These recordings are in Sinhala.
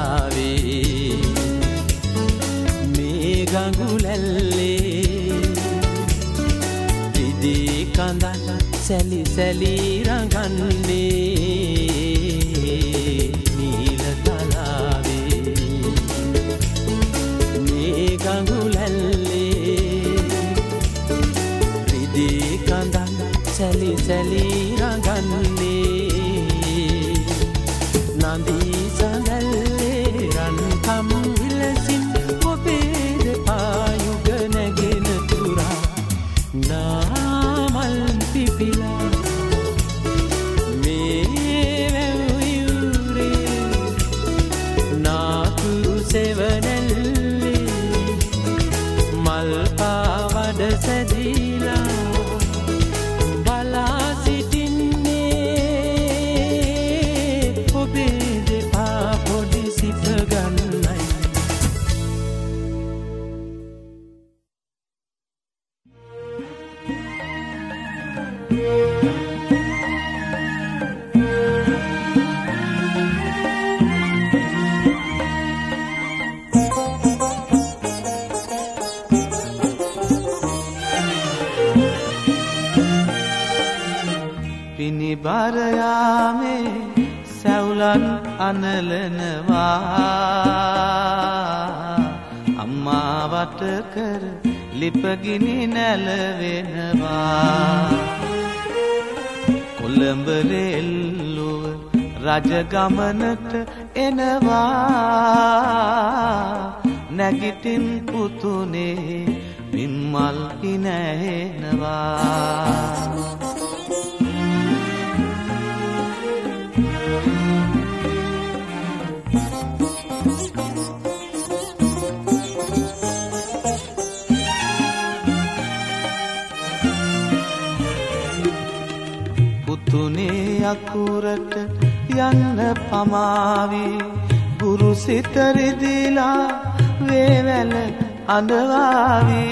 ආවේ. මේ ගඟුලැල්ලේ දිදී කඳ සැලි සැලි රඟන්නේ. පිනිබරයාමේ සැවුලන් අනලනවා. අම්මාවට කර ලිපගිනි නැලවෙනවා. කොළඹරෙල්ලුව රජගමනට එනවා. නැගිටින් පුතුනේ විම්මල් පිනැහෙනවා අකුරට යන්න පමාවි. ගුරු සිතරිදිලා වේවැල අඳවාවි.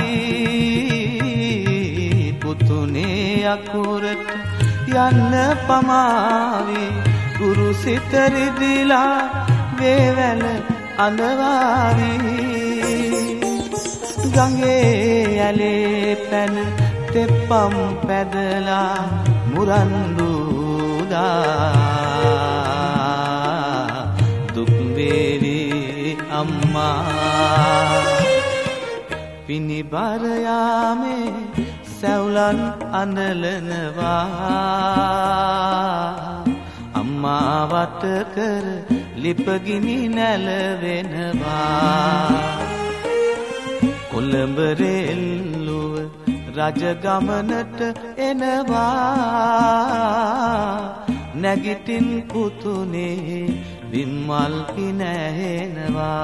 පුතුනේ අකුරට යන්න පමාවි. ගුරු සිතරිදිලා වේවැල අඳවාවි. ගඟේ ඇලේ පැන තෙප්පම් පැදලා මුරන්දු මුරන්දුදා දුක්වේවි අම්මා. පිණිබරයාමේ සැවුලන් අනලනවා අම්මාවට කර ලිපගිනි නැලවෙනවා. කොළඹරෙල්ලුව රජගමනට එනවා. නැගිටින් පුතුනේ විම්මල් පිනැහෙනවා.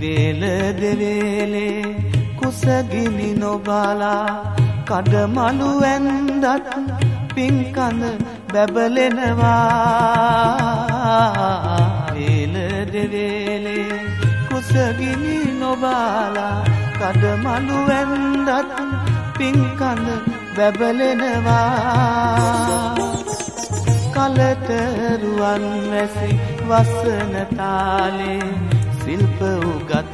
වේල දෙවේලේ කුසගිනි නොබලා කඩමලු ඇන්දත් පින්කඳ බැබලෙනවා. වේල දෙවේලේ කුසගිනි නොබාලා කඩමලු ඇන්දත් පින්කඳ බැබලෙනවා. කලටරුවන් වැසි වස්සන තාලේ සිල්ප උගත්දා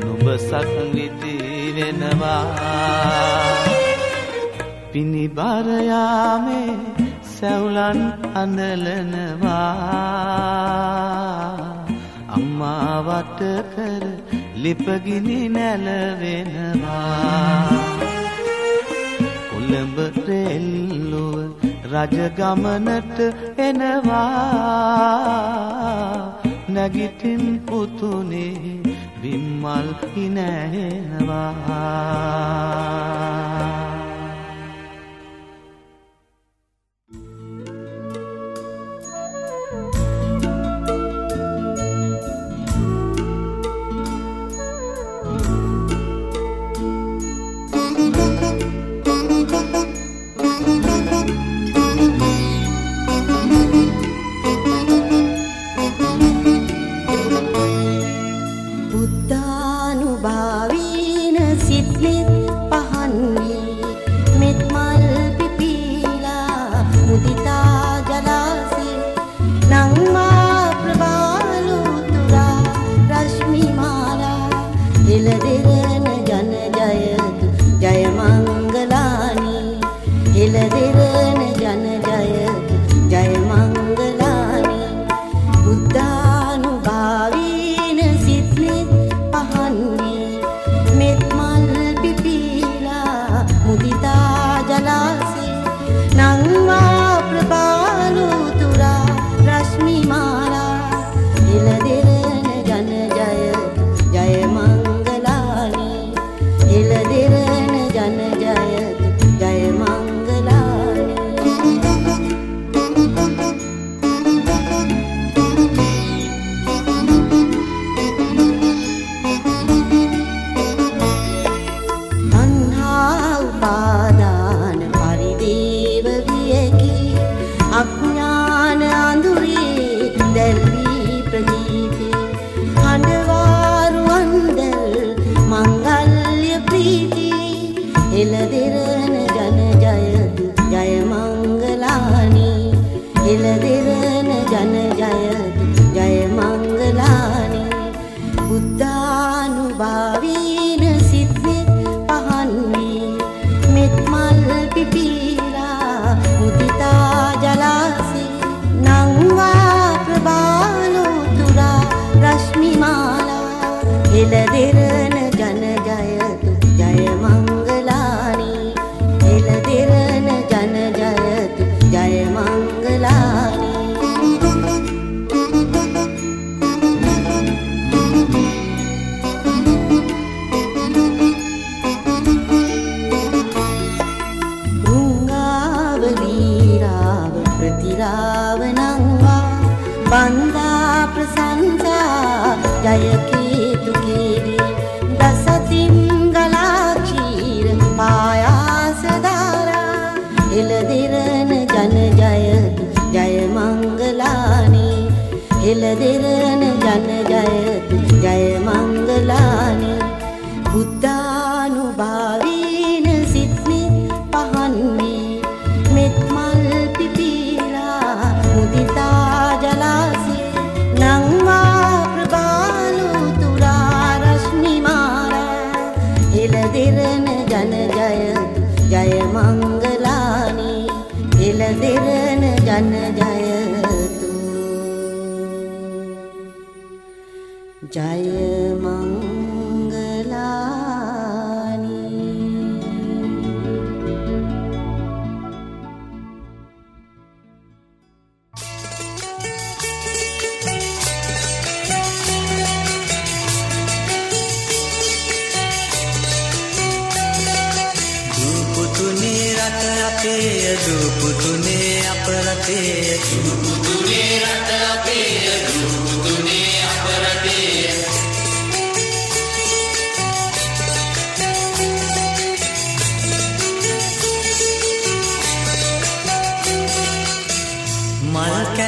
නුඹ සක්විති වෙනවා. පිණිබරයාමේ සැවුලන් අඳලනවා. අම්මාවට කර ලිපගිනි නැලවෙනවා. කොළඹ රෙල්ලුව රජගමනට එනවා. නැගිටින් පුතුනේ විම්මල් හිනැහෙනවා.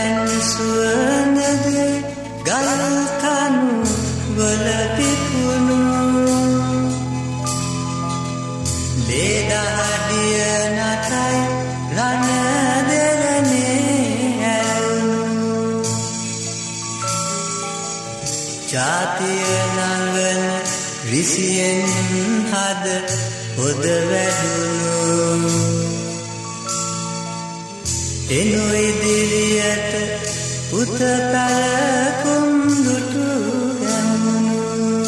මල් කැන් සුවඳද ගල් කනු වල පිපුණු. ලේදහඩිය නටයි රණ දෙරනේ ඇරුණු ජාතිය නංගන රිසියෙන් හද හොද වැඩුණු. එනු ඉදිරියට පුත පැලකුම් දුටු ගැමුණු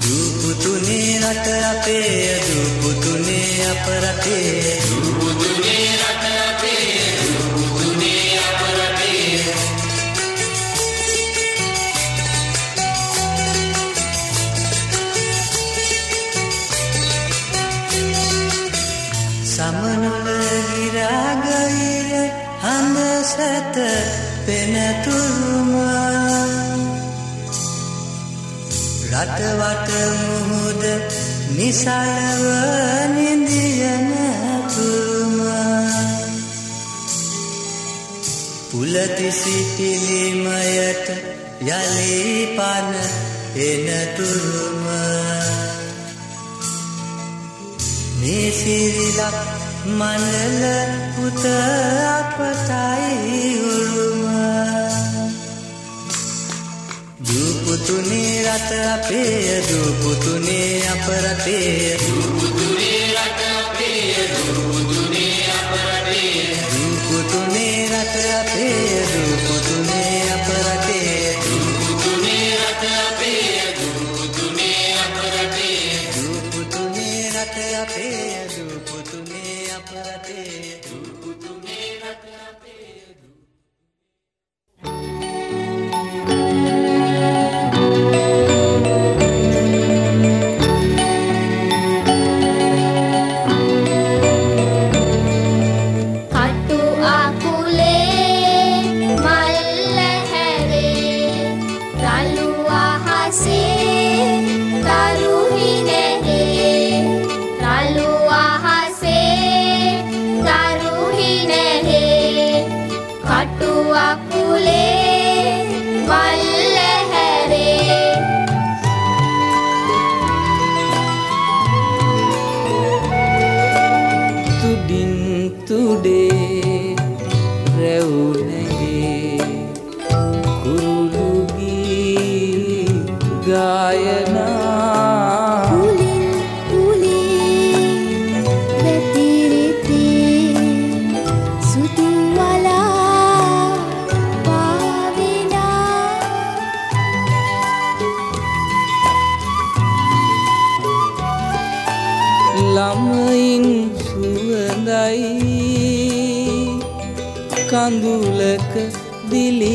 දුපුතුනේ රට අපේ දුපුතුනේ අප රටේ. දුපුතුනේ පෙනතුරුම රටවට මුහුද නිසලව නිදියන තුරුම පුලතිසි පිළිමයට යලී පන එනතුරුම මේ සිරිලක් මණ්ඩල පුත අපටයි උරුම දුපුතුනේ රට අපේ දුපුතුනේ අප රටේ දුපුතුනේ රට අපේ දුපුතුනේ අප රටේ දුපුතුනේ රට අපේ දුපුතුනේ අප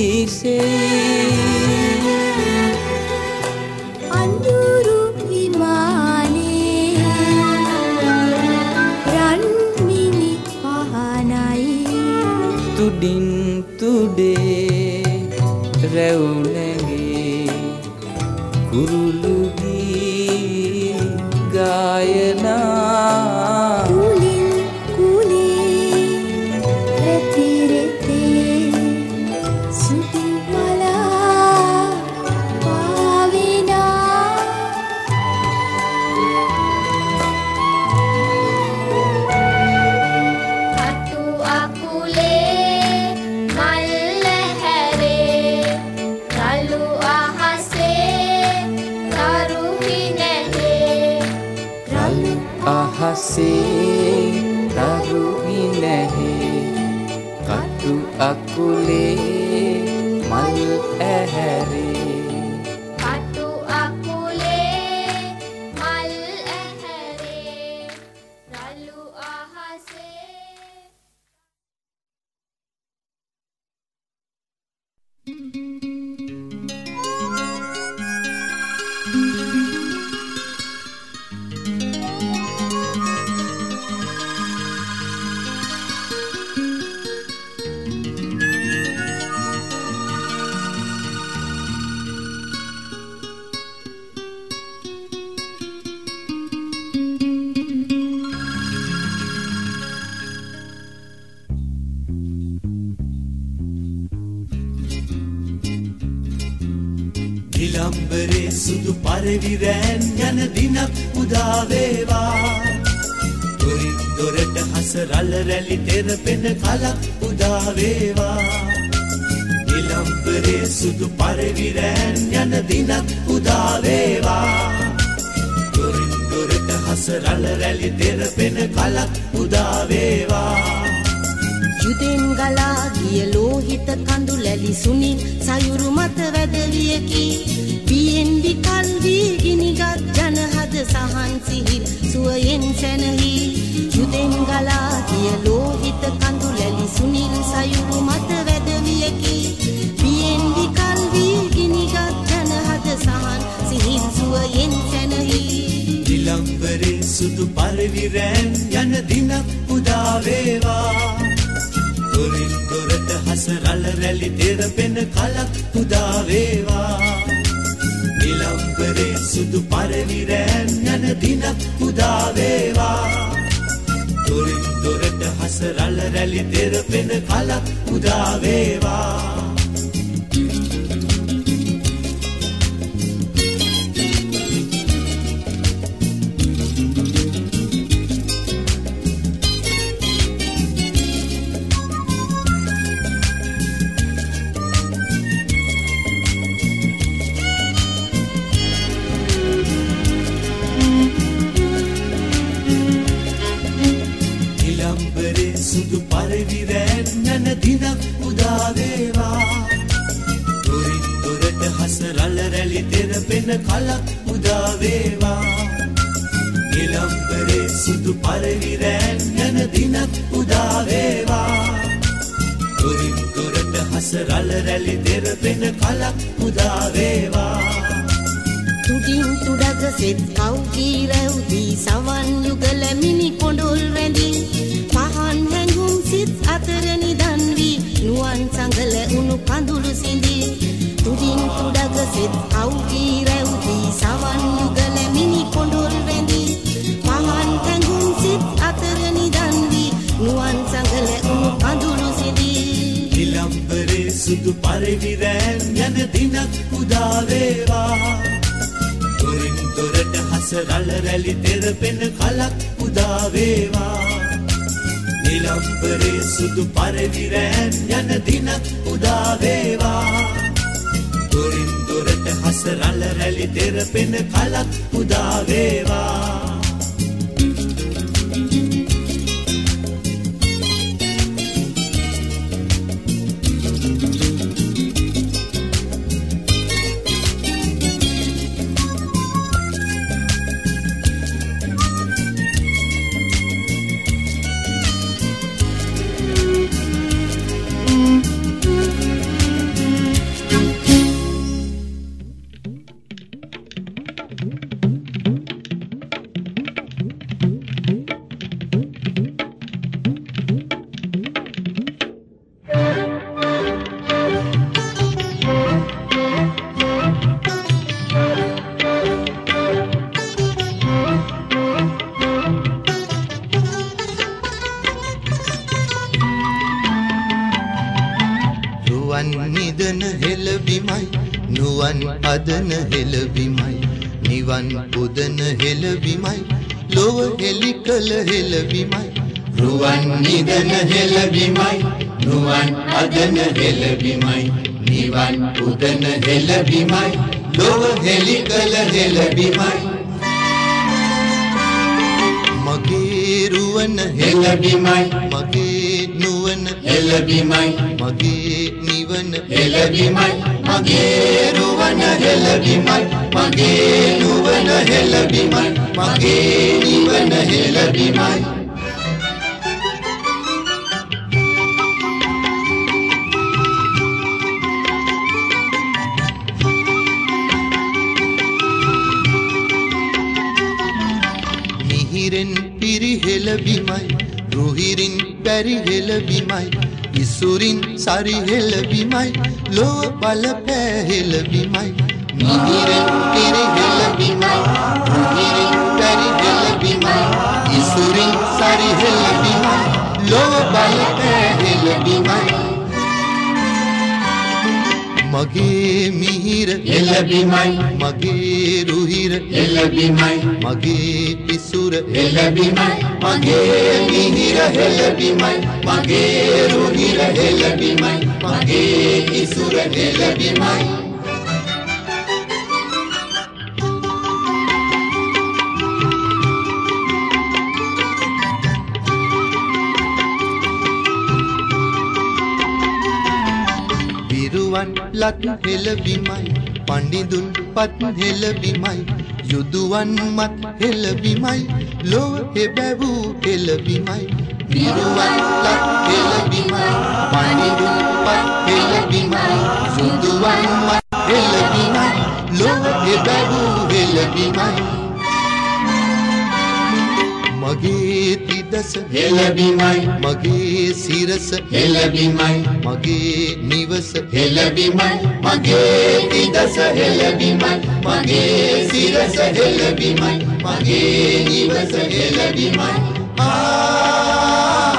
dices. සුදු පරවිරෑන් යන දිනක් උදාවේවා දොරින් දොරට හස රල රැලි තෙරපෙන කලක් උදාවේවා නිලම්බරේ සුදු පරවිරෑන් යන දිනක් උදාවේවා දොරින් දොරට හස රල රැලි තෙරපෙන කලක් උදාවේවා යුදෙන් ගලා ගිය ලෝහිත කඳු ලැලි සුනිල් සයුරු මත වැදවියකි පියෙන් විකල් වී ගිනිගත් ජනහද සහන් සිහිල් සුවයෙන් සැනහි. යුදෙන් ගලා ගිය ලෝහිත කඳු ලැලි සුනිල් සයුරු මත වැදවියකි. පියෙන් විකල් වී ගිනිගත් ජනහද සහන් සිහිල් සුවයෙන් සැනහි. නිලම්බරේ සුදු පරවිරෑන් යන දිනක් උදාවේවා දොරින් දොරට හස රල රැලි තෙරපෙන කලක් උදාවේවා නිලම්බරේ සුදු පරවිරෑන් යන දිනක් උදාවේවා දොරින් දොරට හස රල රැලි තෙරපෙන කලක් උදාවේවා තෙරපෙන කලක් උදාවේවා නිලම්බරේ සුදු පරවිරෑන් යන දිනක් උදාවේවා දොරින් දොරට හස රල රැලි තෙරපෙන කලක් උදාවේවා තුඩින් තුඩග සෙත් කව්කී රැව්දී සවන් යුගල මිනි කොඩොල් රැඳි. පහන් හැඟුම් සිත් අතර නිදන් වී නුවන් සඟල උණු කඳුළු සිඳි. තුඩින් තුඩග සෙත් කව්කී රැව්දී සවන් යුගල මිනි කොඩොල් රැඳි පහන් හැඟුම් සිත් අතර නිදන් වී නුවන් සඟල උණු කඳුළු සිඳි නිලම්බරේ සුදු පරවිරෑන් යන දිනක් උදාවේවා දොරින් දොරට හස රල රැලි තෙරපෙන කලක් උදාවේවා නිලම්බරේ සුදු පරවිරෑන් යන දිනක් උදාවේවා දොරින් දොරට හස රල රැලි තෙරපෙන කලක් උදාවේවා රුවන් නිදන හෙළබිමයි නුවන් අදන හෙළබිමයි නිවන් පුදන හෙළබිමයි ලොව හෙළි කළ හෙළබිමයි රුවන් නිදන හෙළබිමයි නුවන් අදන හෙළබිමයි නිවන් පුදන හෙළබිමයි ලොව හෙළි කළ හෙළබිමයි මගේ රුව නුවන හෙලබිමයි මගේ නුවන හෙලබිමයි මගේ නිවන හෙලබිමයි මගේ නුවන හෙලබිමයි මගේ නුවන හෙලබිමයි මගේ නිවන හෙලබිමයි මිහිරෙන් පිරිහෙල බිමයි රුහිරින් පැරිහෙල බිමයි ඉසුරින් සරිහෙල බිමයි ලොව බල පෑහෙල බිමයි මිහිරෙන් පිරිහෙල බිමයි රුහිරින් පැරිහෙල බිමයි ඉසුරින් සරිහෙල බිමයි ලොව බල පෑහෙල බිමයි මගේ මිහිර එළබිමයි මගේ රුහිර එළබිමයි මගේ පිසුර එළබිමයි මගේ මිහිර හෙළබිමයි මගේ රුහිර හෙළබිමයි මගේ ඉසුර හෙළබිමයි. විරුවන් ලත් හෙළබිමයි පණ්ඩිදුන් පත් හෙළබිමයි යුදුවන් මත් හෙළබිමයි ලොව හෙබැවූ හෙළබිමයි විරුවන් ලත් හෙළබිමයි පණ්ඩිදුන් පත් හෙළබිමයි යුදුවන් මත් හෙළබිමයි ලොව හෙබැවූ හෙළබිමයි මගේ තිදස එළබිමයි මගේ සිරස එළබිමයි මගේ නිවස එළබිමයි මගේ තිදස හෙළබිමයි මගේ සිරස හෙළබිමයි මගේ නිවස හෙළබිමයි ආ ආ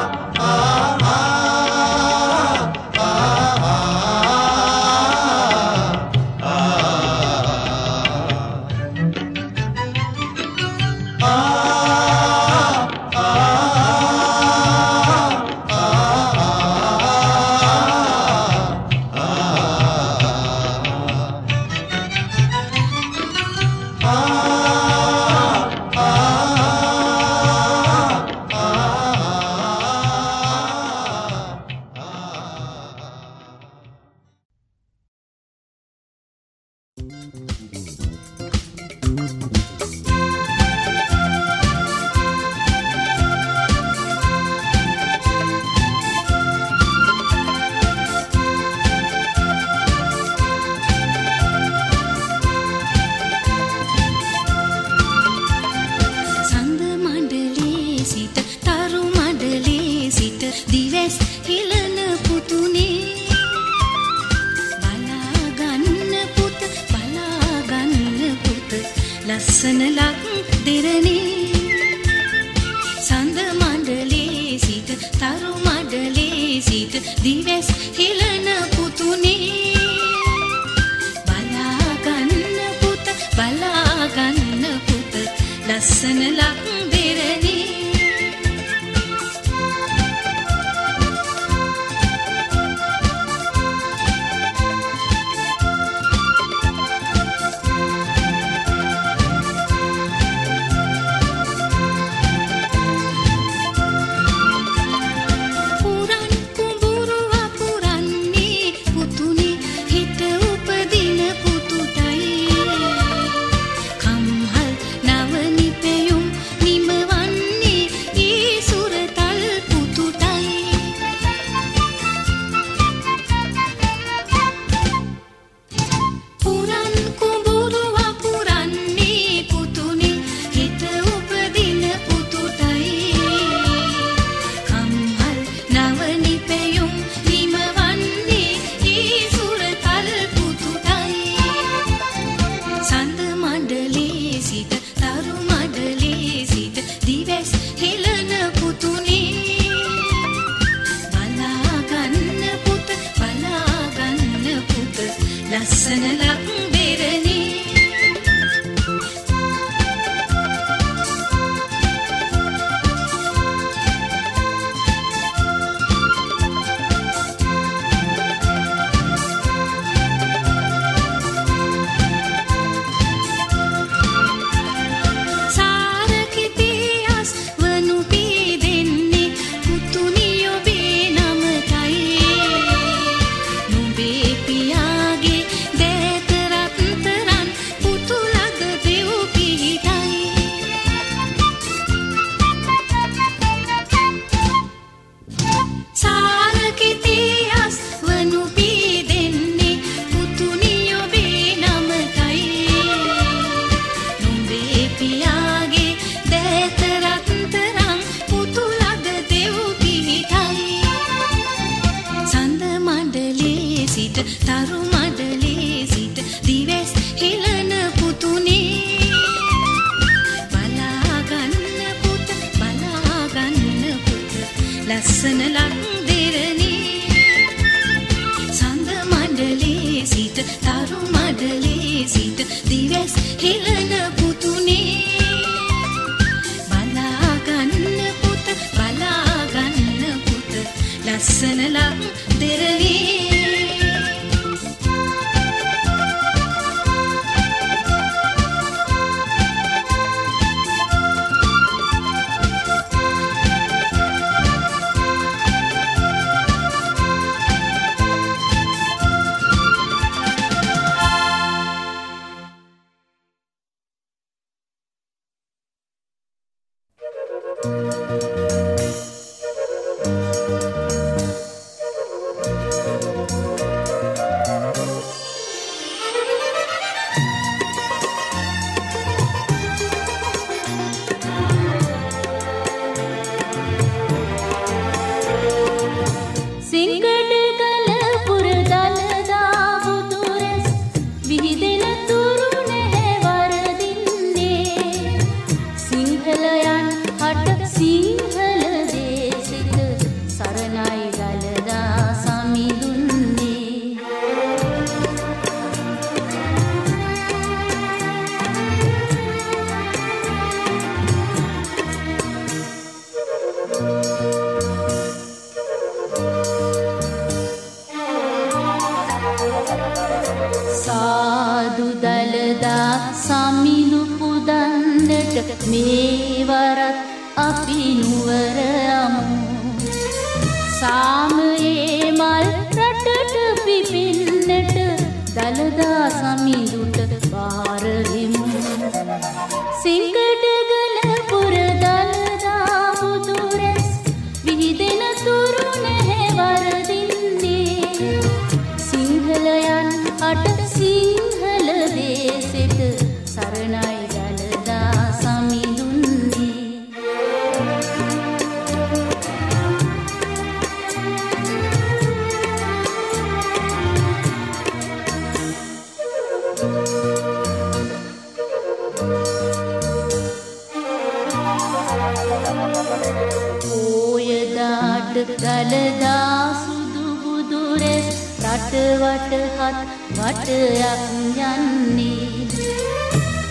හත් වටයක් යන්නේ.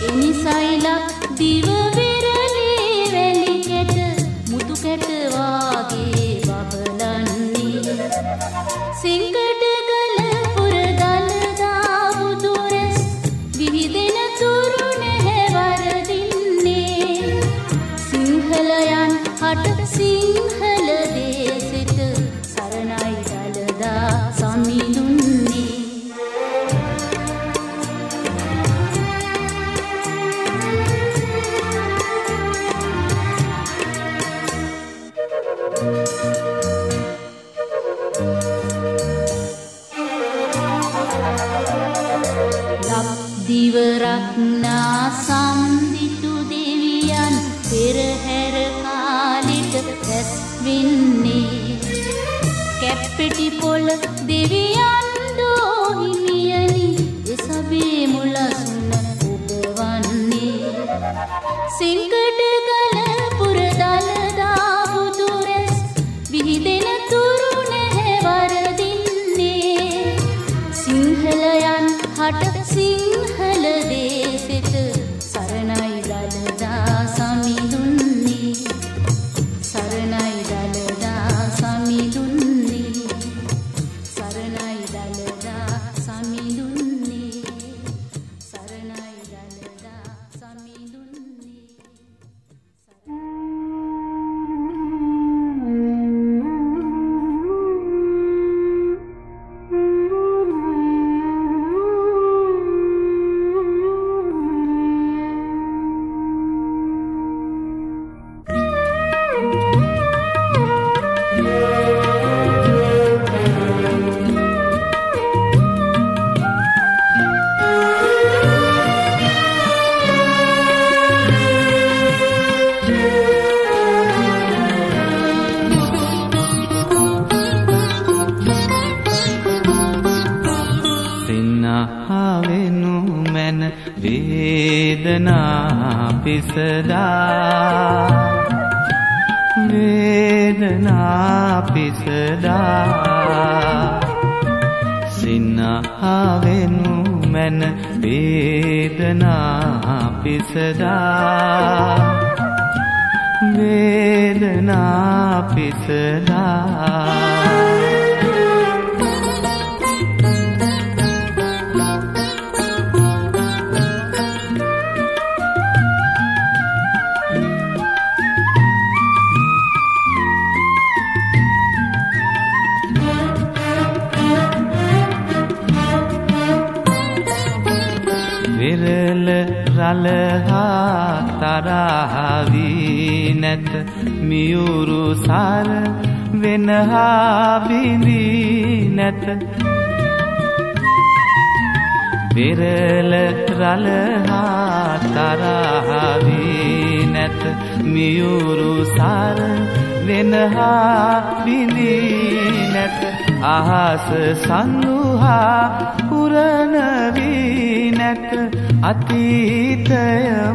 එනිසයිලක් දිවවිරලේ වැලි කැට මුතු කැට හට සිං වේදනා පිසදා වේදනා පිසදා සින්නහාවෙනු මැන වේදනා පිසදා වේදනා පිසදා රලහා තරහවී නැත. මියුරු සර වෙනහා බිඳී නැත. පෙරල රලහා තරහවී නැත. මියුරු සර වෙනහා බිඳී නැත. අහස සඳුහා පුරණවී නැත අතීතය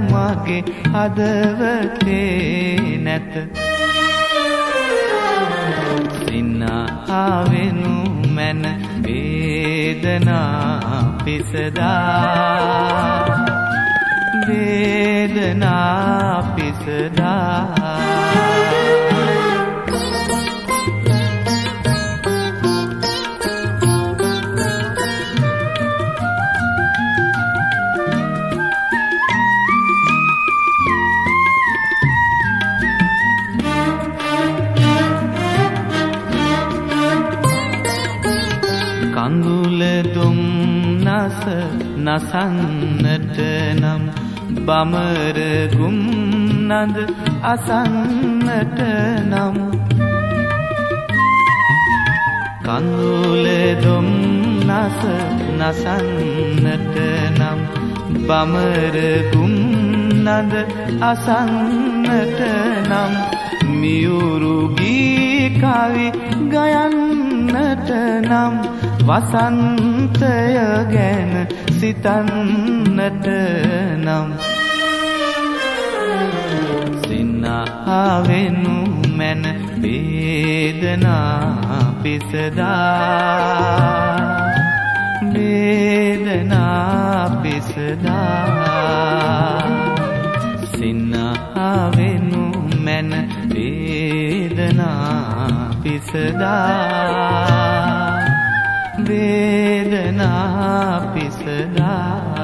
මගේ හදවතේ නැත. සින්නාවෙනු මැන වේදනා පිසදා. වේදනා පිසදා. නසන්නට නම් බමරගුම් නද අසන්නට නම් කඳුලදොම් නස නසන්නට නම් බමරගුම් නද අසන්නට නම් මියුරුගී කවි ගයන්නට නම් වසන්තය ගැන සිතන්නට නම් සින්නාවෙනු මැන වේදනා පිසදා වේදනා පිසදා සින්නාවෙනු මැන වේදනා පිසදා වේදනා පිසදා